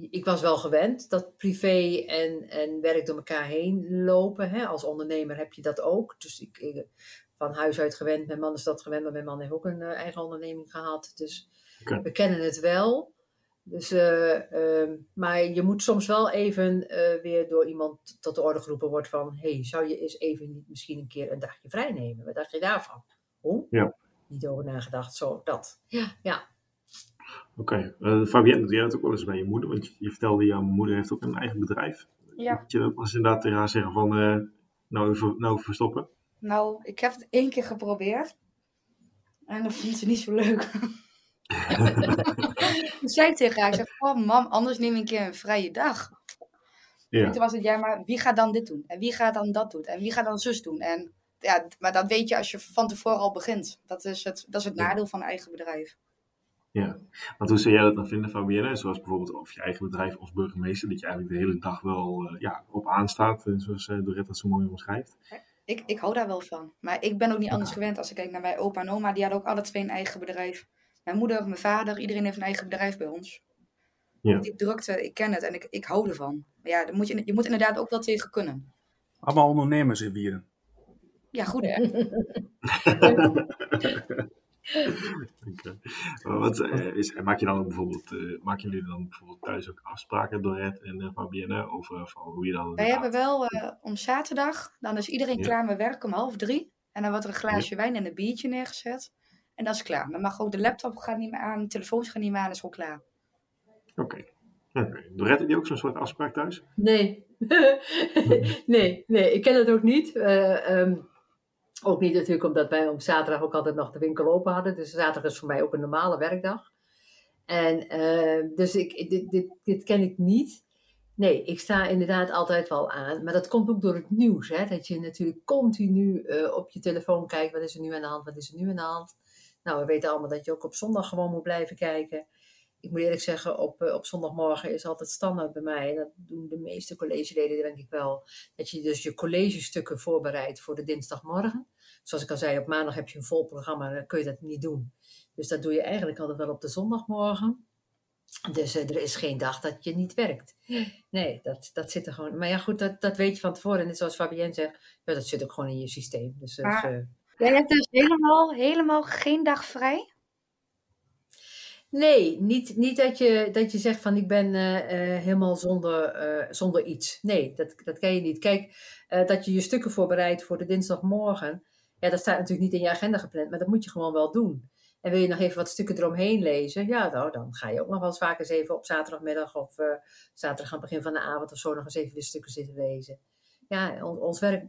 ik was wel gewend dat privé en, en werk door elkaar heen lopen. Hè? Als ondernemer heb je dat ook. Dus ik, ik van huis uit gewend. Mijn man is dat gewend, maar mijn man heeft ook een uh, eigen onderneming gehad. Dus okay. we kennen het wel. Dus, uh, uh, maar je moet soms wel even eh, weer door iemand tot de orde geroepen worden van... hey, zou je eens even niet misschien een keer een dagje vrij nemen? Wat dacht je daarvan? Hoe? Ja. Niet over nagedacht, zo, dat. Ja, ja. Oké, okay. uh, Fabienne, jij had ook wel eens bij je moeder, want je, vertelde, jouw moeder heeft ook een eigen bedrijf. Ja. Moet je eens inderdaad tegen haar zeggen van, uh, nou even, nou even stoppen? Nou, ik heb het één keer geprobeerd. En dat vond ze niet zo leuk. Toen zei ik tegen haar, ik zeg, oh mam, anders neem ik een keer een vrije dag. Ja. En toen was het, ja, maar wie gaat dan dit doen? En wie gaat dan dat doen? En wie gaat dan zus doen? En ja, maar dat weet je als je van tevoren al begint. Dat is het, dat is het nadeel van een eigen bedrijf. Ja, want hoe zou jij dat dan vinden, Fabienne? Zoals bijvoorbeeld of je eigen bedrijf als burgemeester, dat je eigenlijk de hele dag wel uh, ja, op aanstaat, zoals uh, Dorette dat zo mooi omschrijft. Ik, ik hou daar wel van. Maar ik ben ook niet anders gewend als ik kijk naar mijn opa en oma. Die hadden ook alle twee een eigen bedrijf. Mijn moeder, mijn vader, iedereen heeft een eigen bedrijf bij ons. Ja. Die drukte, ik ken het en ik, ik hou ervan. Maar ja, dan moet je, je moet inderdaad ook wel tegen kunnen. Allemaal ondernemers in Wieren. Ja, goed hè? okay. Wat, uh, is, maak je dan bijvoorbeeld, uh, maak jullie dan bijvoorbeeld thuis ook afspraken door Red en uh, Fabienne over van hoe je dan. Wij hebben wel om zaterdag, dan is iedereen Ja. klaar met werk om half drie. En dan wordt er een glaasje wijn en een biertje neergezet. En dat is klaar. Dan mag ook de laptop gaat niet meer aan, de telefoons gaan niet meer aan, is gewoon klaar. Oké. Okay. Dorette, heb je ook zo'n soort afspraak thuis? Nee. nee, nee, ik ken het ook niet. Uh, um, ook niet natuurlijk omdat wij op zaterdag ook altijd nog de winkel open hadden. Dus zaterdag is voor mij ook een normale werkdag. En uh, dus ik, dit, dit, dit ken ik niet. Nee, ik sta inderdaad altijd wel aan. Maar dat komt ook door het nieuws. Hè? Dat je natuurlijk continu uh, op je telefoon kijkt. Wat is er nu aan de hand? Wat is er nu aan de hand? Nou, we weten allemaal dat je ook op zondag gewoon moet blijven kijken. Ik moet eerlijk zeggen, op, uh, op zondagmorgen is altijd standaard bij mij. En dat doen de meeste collegeleden, denk ik wel. Dat je dus je collegestukken voorbereidt voor de dinsdagmorgen. Zoals ik al zei, op maandag heb je een vol programma. Dan kun je dat niet doen. Dus dat doe je eigenlijk altijd wel op de zondagmorgen. Dus uh, er is geen dag dat je niet werkt. Nee, dat, dat zit er gewoon. Maar ja, goed, dat, dat weet je van tevoren. En net zoals Fabienne zegt, ja, dat zit ook gewoon in je systeem. Dus, Maar- dus, uh, Jij hebt dus helemaal, helemaal geen dag vrij? Nee, niet, niet dat, je, dat je zegt van ik ben uh, uh, helemaal zonder, uh, zonder iets. Nee, dat, dat kan je niet. Kijk, dat je je stukken voorbereidt voor de dinsdagmorgen. Ja, dat staat natuurlijk niet in je agenda gepland, maar dat moet je gewoon wel doen. En wil je nog even wat stukken eromheen lezen? Ja, nou, dan ga je ook nog wel eens vaak eens even op zaterdagmiddag of zaterdag aan het begin van de avond of zo nog eens even de stukken zitten lezen. ja, ons werk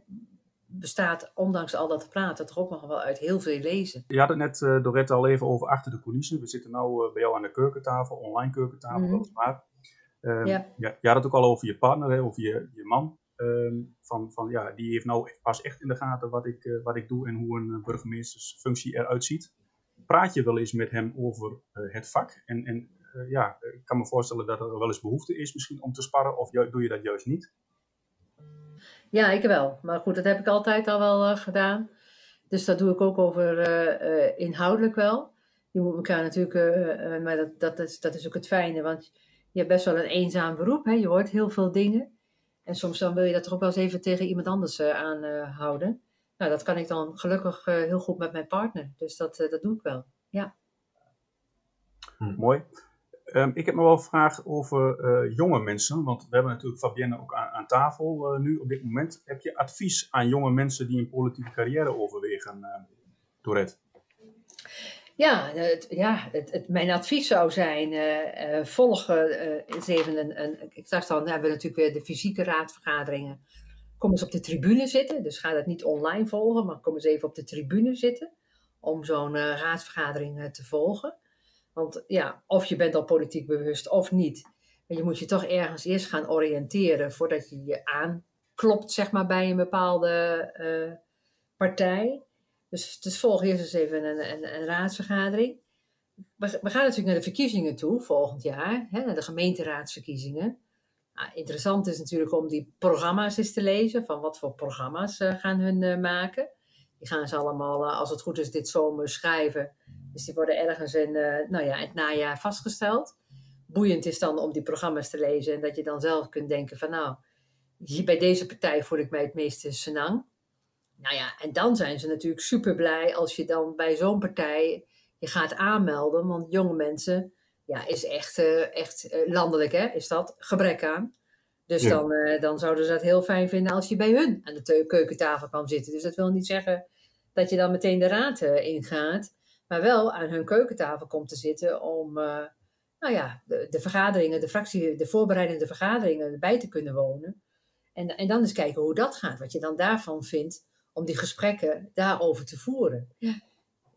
bestaat, ondanks al dat praten, toch ook nog wel uit heel veel lezen. Je had het net, uh, Dorette, al even over achter de coulissen. We zitten nu uh, bij jou aan de keukentafel, online keukentafel, mm weliswaar. Um, ja. ja. je had het ook al over je partner, hè, over je, je man. Um, van, van, ja, die heeft nou pas echt in de gaten wat ik, uh, wat ik doe en hoe een burgemeestersfunctie eruit ziet. Praat je wel eens met hem over het vak? En, en ja, ik kan me voorstellen dat er wel eens behoefte is misschien om te sparren, of doe je dat juist niet? Ja, ik wel. Maar goed, dat heb ik altijd al wel gedaan. Dus dat doe ik ook over inhoudelijk wel. Je moet elkaar natuurlijk, maar dat, dat, is, dat is ook het fijne, want je hebt best wel een eenzaam beroep. Hè? Je hoort heel veel dingen. En soms dan wil je dat toch ook wel eens even tegen iemand anders aanhouden. nou, dat kan ik dan gelukkig heel goed met mijn partner. Dus dat, dat doe ik wel. Ja. Hm. Mooi. Um, ik heb me wel een vraag over uh, jonge mensen, want we hebben natuurlijk Fabienne ook aan, aan tafel uh, nu op dit moment. Heb je advies aan jonge mensen die een politieke carrière overwegen, uh, Dorette? Ja, het, ja het, mijn advies zou zijn, volg eens even een, ik dacht dan, hebben we natuurlijk weer de fysieke raadvergaderingen. Kom eens op de tribune zitten, dus ga dat niet online volgen, maar kom eens even op de tribune zitten om zo'n raadsvergadering te volgen. Want ja, of je bent al politiek bewust of niet. Je moet je toch ergens eerst gaan oriënteren voordat je je aanklopt, zeg maar, bij een bepaalde uh, partij. Dus, dus volg eerst eens even een, een, een raadsvergadering. We, gaan natuurlijk naar de verkiezingen toe volgend jaar, hè, naar de gemeenteraadsverkiezingen. Nou, interessant is natuurlijk om die programma's eens te lezen, van wat voor programma's uh, gaan hun uh, maken. Die gaan ze allemaal, als het goed is, dit zomer schrijven. Dus die worden ergens in nou ja, het najaar vastgesteld. Boeiend is dan om die programma's te lezen en dat je dan zelf kunt denken van nou, hier bij deze partij voel ik mij het meeste senang. Nou ja, en dan zijn ze natuurlijk super blij als je dan bij zo'n partij je gaat aanmelden. Want jonge mensen, ja, is echt, uh, echt uh, landelijk hè, is dat, gebrek aan. Dus ja. dan, uh, dan zouden ze dat heel fijn vinden als je bij hun aan de keukentafel kan zitten. Dus dat wil niet zeggen dat je dan meteen de raad ingaat maar wel aan hun keukentafel komt te zitten om uh, nou ja, de, de, vergaderingen, de fractie, de voorbereidende vergaderingen erbij te kunnen wonen. En, en dan eens kijken hoe dat gaat, wat je dan daarvan vindt om die gesprekken daarover te voeren. Ja.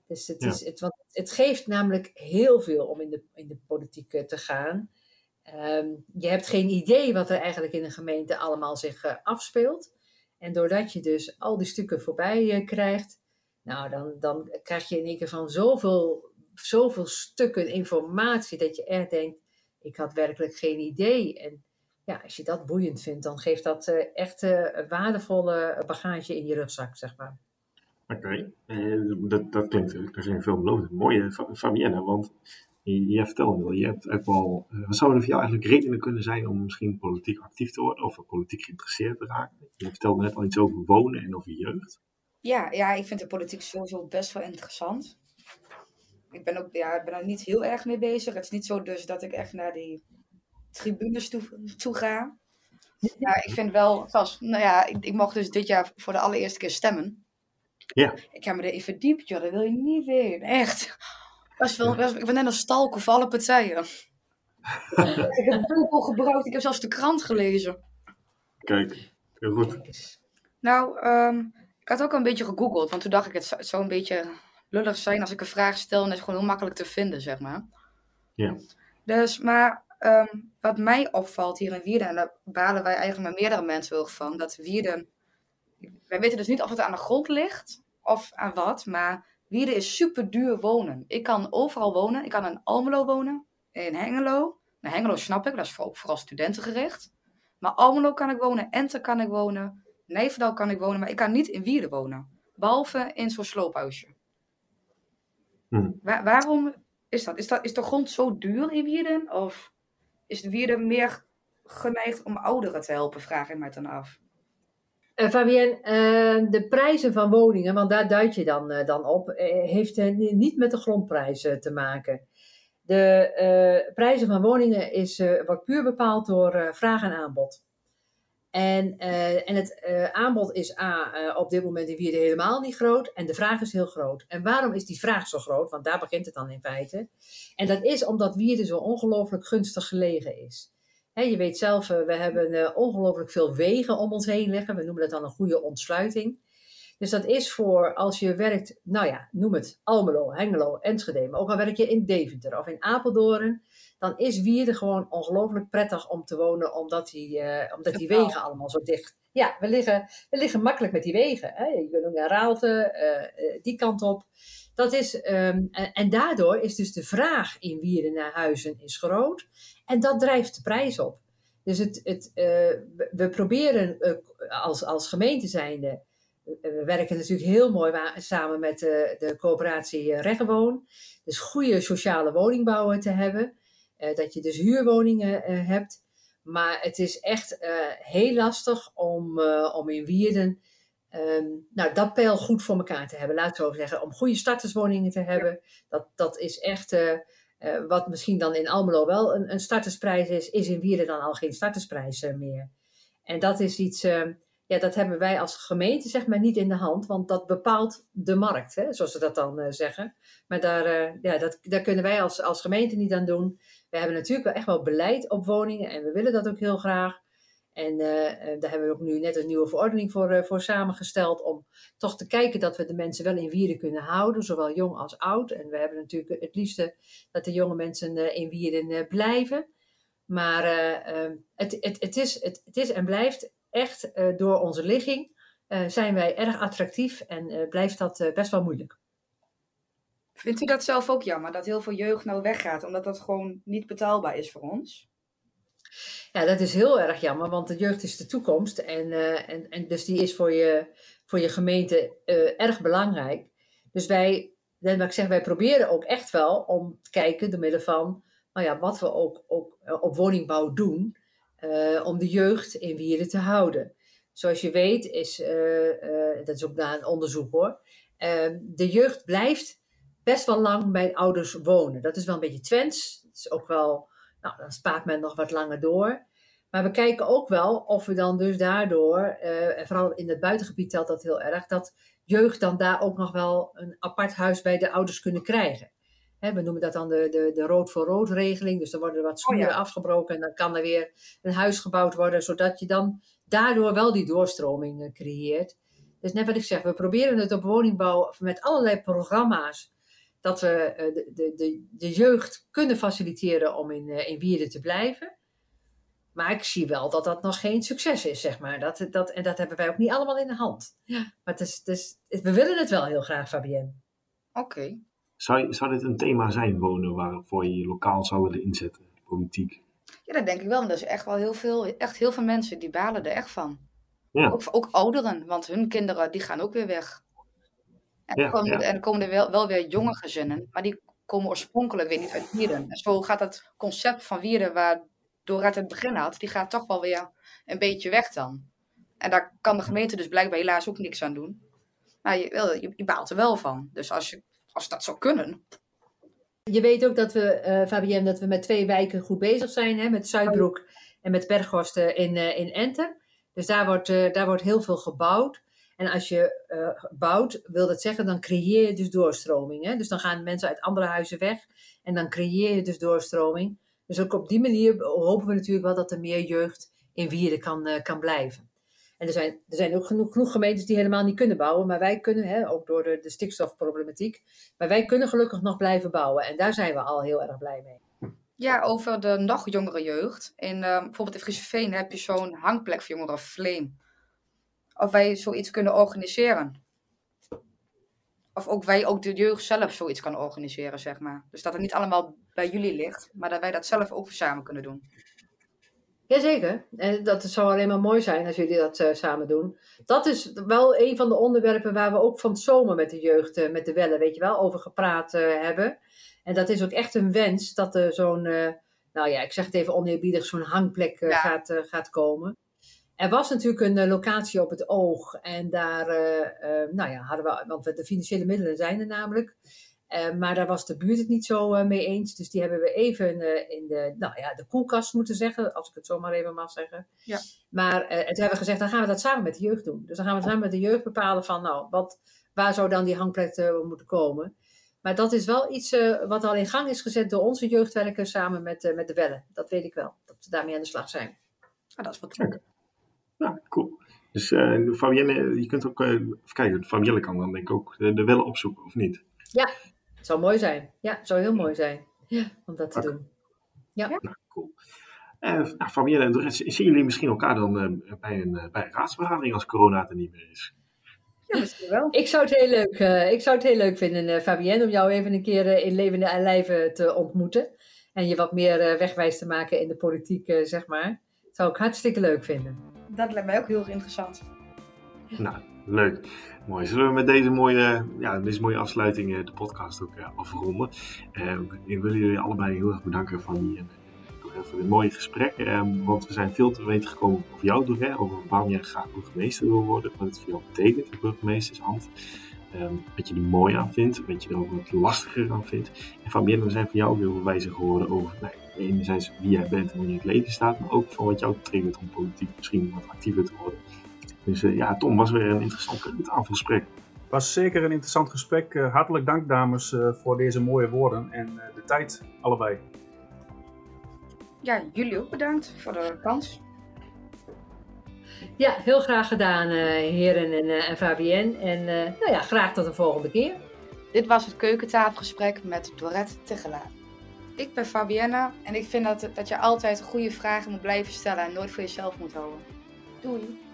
Dus het, is, het, want het geeft namelijk heel veel om in de, in de politiek te gaan. Um, je hebt geen idee wat er eigenlijk in een gemeente allemaal zich uh, afspeelt. En doordat je dus al die stukken voorbij uh, krijgt, nou, dan, dan krijg je in één keer van zoveel, zoveel stukken informatie dat je echt denkt, ik had werkelijk geen idee. En ja, als je dat boeiend vindt, dan geeft dat uh, echt uh, waardevolle bagage in je rugzak, zeg maar. Oké, okay. dat, dat klinkt, dat klinkt veelbelovend. Mooie Fabienne, want je, je vertelde wel, je hebt ook wel, uh, wat zouden voor jou eigenlijk redenen kunnen zijn om misschien politiek actief te worden of politiek geïnteresseerd te raken? Je vertelde net al iets over wonen en over jeugd. Ja, ja, ik vind de politiek sowieso best wel interessant. Ik ben, ook, ja, ik ben er niet heel erg mee bezig. Het is niet zo dus dat ik echt naar die tribunes toe, toe ga. Ja, ik vind wel, vast, nou ja, ik, ik mocht dus dit jaar voor de allereerste keer stemmen. Ja. Ik heb me erin verdiept, joh, dat wil je niet weten. Echt. Was wel, was, ik ben net een stalker voor alle partijen. ik heb Google gebruikt, ik heb zelfs de krant gelezen. Kijk, heel goed. Nou, um, ik had ook een beetje gegoogeld, want toen dacht ik, het zou een beetje lullig zijn als ik een vraag stel en het is gewoon heel makkelijk te vinden, zeg maar. Ja. Dus, maar um, wat mij opvalt hier in Wierden, en daar balen wij eigenlijk met meerdere mensen heel van, dat Wierden, wij weten dus niet of het aan de grond ligt of aan wat, maar Wierden is super duur wonen. Ik kan overal wonen. Ik kan in Almelo wonen, in Hengelo. Nou, Hengelo snap ik, dat is vooral, vooral studentengericht. Maar Almelo kan ik wonen, Enter kan ik wonen, Nijverdal kan ik wonen, maar ik kan niet in Wierden wonen. Behalve in zo'n sloophuisje. Hm. waarom is dat? is dat? Is de grond zo duur in Wierden? Of is de Wierden meer geneigd om ouderen te helpen? Vraag ik mij dan af. Uh, Fabienne, uh, de prijzen van woningen, want daar duid je dan, uh, dan op, heeft niet met de grondprijzen te maken. De prijzen van woningen is, wordt puur bepaald door vraag en aanbod. En, uh, en het uh, aanbod is A, uh, op dit moment in Wierden helemaal niet groot. En de vraag is heel groot. En waarom is die vraag zo groot? Want daar begint het dan in feite. En dat is omdat Wierden zo ongelooflijk gunstig gelegen is. je weet zelf, we hebben ongelooflijk veel wegen om ons heen liggen. We noemen dat dan een goede ontsluiting. Dus dat is voor als je werkt, nou ja, noem het Almelo, Hengelo, Enschede, maar ook al werk je in Deventer of in Apeldoorn, dan is Wierden gewoon ongelooflijk prettig om te wonen, omdat die, uh, omdat die wegen allemaal zo dicht. Ja, we liggen, we liggen makkelijk met die wegen. Hè? Je kunt ook naar Raalte, uh, die kant op. Dat is, um, en, en, daardoor is dus de vraag in Wierden naar huizen is groot. En dat drijft de prijs op. Dus het, het, we proberen als, als gemeente zijnde we werken natuurlijk heel mooi samen met de, de coöperatie Reggewoon. Dus goede sociale woningbouwen te hebben. Eh, dat je dus huurwoningen eh, hebt. Maar het is echt eh, heel lastig om, om in Wierden ehm, nou, dat peil goed voor elkaar te hebben. Laat ik zo zeggen. Om goede starterswoningen te hebben. Dat, dat is echt... wat misschien dan in Almelo wel een, een startersprijs is, is in Wierden dan al geen startersprijs meer. En dat is iets, ehm, ja, dat hebben wij als gemeente zeg maar niet in de hand, want dat bepaalt de markt, hè, zoals ze dat dan zeggen. Maar daar, ja, dat, daar kunnen wij als, als gemeente niet aan doen. We hebben natuurlijk wel echt wel beleid op woningen en we willen dat ook heel graag. En uh, daar hebben we ook nu net een nieuwe verordening voor, uh, voor samengesteld. Om toch te kijken dat we de mensen wel in Wierden kunnen houden, zowel jong als oud. En we hebben natuurlijk het liefste dat de jonge mensen in Wierden blijven. Maar ehm, het, het, het, is, het, het is en blijft echt door onze ligging zijn wij erg attractief en blijft dat best wel moeilijk. Vindt u dat zelf ook jammer, dat heel veel jeugd nou weggaat, omdat dat gewoon niet betaalbaar is voor ons? Ja, dat is heel erg jammer, want de jeugd is de toekomst. En, uh, en, en dus die is voor je, voor je gemeente uh, erg belangrijk. Dus wij, ik zeg, wij proberen ook echt wel om te kijken door middel van nou ja, wat we ook, ook uh, op woningbouw doen, om de jeugd in Wieren te houden. Zoals je weet is, dat is ook na een onderzoek hoor, de jeugd blijft best wel lang bij ouders wonen. Dat is wel een beetje Twents. Het is ook wel, nou, dan spaart men nog wat langer door. Maar we kijken ook wel of we dan dus daardoor, uh, en vooral in het buitengebied telt dat heel erg, dat jeugd dan daar ook nog wel een apart huis bij de ouders kunnen krijgen. Hè, we noemen dat dan de, de, de rood voor rood regeling. Dus dan worden er wat schuren oh afgebroken en dan kan er weer een huis gebouwd worden, zodat je dan daardoor wel die doorstroming uh, creëert. Dus net wat ik zeg, we proberen het op woningbouw met allerlei programma's dat we eh, de, de, de, de jeugd kunnen faciliteren om in, eh, in Wierden te blijven. Maar ik zie wel dat dat nog geen succes is, zeg maar. Dat, dat, en dat hebben wij ook niet allemaal in de hand. Ja. Maar het is, het is, we willen het wel heel graag, Fabienne. Oké. Zou, zou dit een thema zijn, wonen, waarvoor je je lokaal zou willen inzetten, politiek? Ja, dat denk ik wel. Want er is echt wel heel veel, echt heel veel mensen die balen er echt van. Ja. Ook, ook ouderen, want hun kinderen die gaan ook weer weg. En, dan komen, en komen er wel, wel weer jonge gezinnen, maar die komen oorspronkelijk weer niet uit Wieren. En zo gaat het concept van Wieren, waar Dorette het begin had, die gaat toch wel weer een beetje weg dan. En daar kan de gemeente dus blijkbaar helaas ook niks aan doen. Maar je, je, je baalt er wel van. Dus als, je, als dat zou kunnen. Je weet ook dat we, uh, Fabienne, dat we met twee wijken goed bezig zijn. Hè? Met Zuidbroek en met Berghorst in, uh, in Enten. Dus daar wordt, uh, daar wordt heel veel gebouwd. En als je uh, bouwt, wil dat zeggen, dan creëer je dus doorstroming. Hè? Dus dan gaan mensen uit andere huizen weg en dan creëer je dus doorstroming. Dus ook op die manier hopen we natuurlijk wel dat er meer jeugd in Wieren kan, uh, kan blijven. En er zijn, er zijn ook genoeg, gemeentes die helemaal niet kunnen bouwen, maar wij kunnen, hè, ook door de, stikstofproblematiek, maar wij kunnen gelukkig nog blijven bouwen. En daar zijn we al heel erg blij mee. Ja, over de nog jongere jeugd. In uh, bijvoorbeeld in Frieseveen heb je zo'n hangplek voor jongeren, Flame of wij zoiets kunnen organiseren. Of ook wij, ook de jeugd zelf zoiets kan organiseren, zeg maar. Dus dat het niet allemaal bij jullie ligt, maar dat wij dat zelf ook samen kunnen doen. Jazeker. En dat zou alleen maar mooi zijn als jullie dat uh, samen doen. Dat is wel een van de onderwerpen waar we ook van het zomer met de jeugd, uh, met de Wellen, weet je wel, over gepraat uh, hebben. En dat is ook echt een wens dat er zo'n, nou ja, ik zeg het even oneerbiedig, zo'n hangplek ja. gaat, gaat komen. Er was natuurlijk een eh, locatie op het oog en daar, uh, nou ja, hadden we, want de financiële middelen zijn er namelijk. maar daar was de buurt het niet zo mee eens. Dus die hebben we even in de, nou ja, de koelkast moeten zeggen, als ik het zo maar even mag zeggen. Ja. Maar toen hebben we gezegd, dan gaan we dat samen met de jeugd doen. Dus dan gaan we samen met de jeugd bepalen van, nou, wat, waar zou dan die hangplek moeten komen. Maar dat is wel iets wat al in gang is gezet door onze jeugdwerkers samen met, met de Wellen. Dat weet ik wel. Dat we daarmee aan de slag zijn. Ah, dat is wat leuk. Ja, cool. Dus uh, Fabienne, je kunt ook, uh, even kijken, Fabienne kan dan denk ik ook de, de willen opzoeken, of niet? Ja, het zou mooi zijn. Ja, het zou heel mooi zijn ja, om dat te Oké. doen. Ja. Nou, cool. Eh nou, Fabienne en Doris, zien jullie misschien elkaar dan eh, bij, een, eh, bij een raadsvergadering als corona er niet meer is? Ja, misschien wel. Ik zou het heel leuk, eh, ik zou het heel leuk vinden, eh, Fabienne, om jou even een keer eh, in levende lijven te ontmoeten. En je wat meer eh, wegwijs te maken in de politiek, eh, zeg maar. Dat zou ik hartstikke leuk vinden. Dat lijkt mij ook heel erg interessant. Nou, leuk. Mooi. Zullen we met deze mooie, ja, deze mooie afsluiting eh, de podcast ook eh, afronden? Eh, ik wil jullie allebei heel erg bedanken van die, voor dit mooie gesprek. eh, want we zijn veel te weten gekomen over jou, Doré, over waarom jij graag burgemeester wil worden. Wat het voor jou betekent, de burgemeestersambt. Ehm, wat je er mooi aan vindt, wat je er ook wat lastiger aan vindt. En Fabienne, we zijn van jou ook heel veel wijzer geworden over nou, enerzijds wie jij bent en hoe je in het leven staat, maar ook van wat jou triggert om politiek misschien wat actiever te worden. Dus eh, ja, Tom, was weer een interessant tafelgesprek. was zeker een interessant gesprek. Eh, hartelijk dank, dames, eh, voor deze mooie woorden en eh, de tijd allebei. Ja, jullie ook bedankt voor de kans. Ja, heel graag gedaan, eh, heren en, eh, en Fabienne. En eh, nou ja, graag tot de volgende keer. Dit was het keukentafelgesprek met Dorette Tegelaar. Ik ben Fabienne en ik vind dat, dat je altijd goede vragen moet blijven stellen en nooit voor jezelf moet houden. Doei!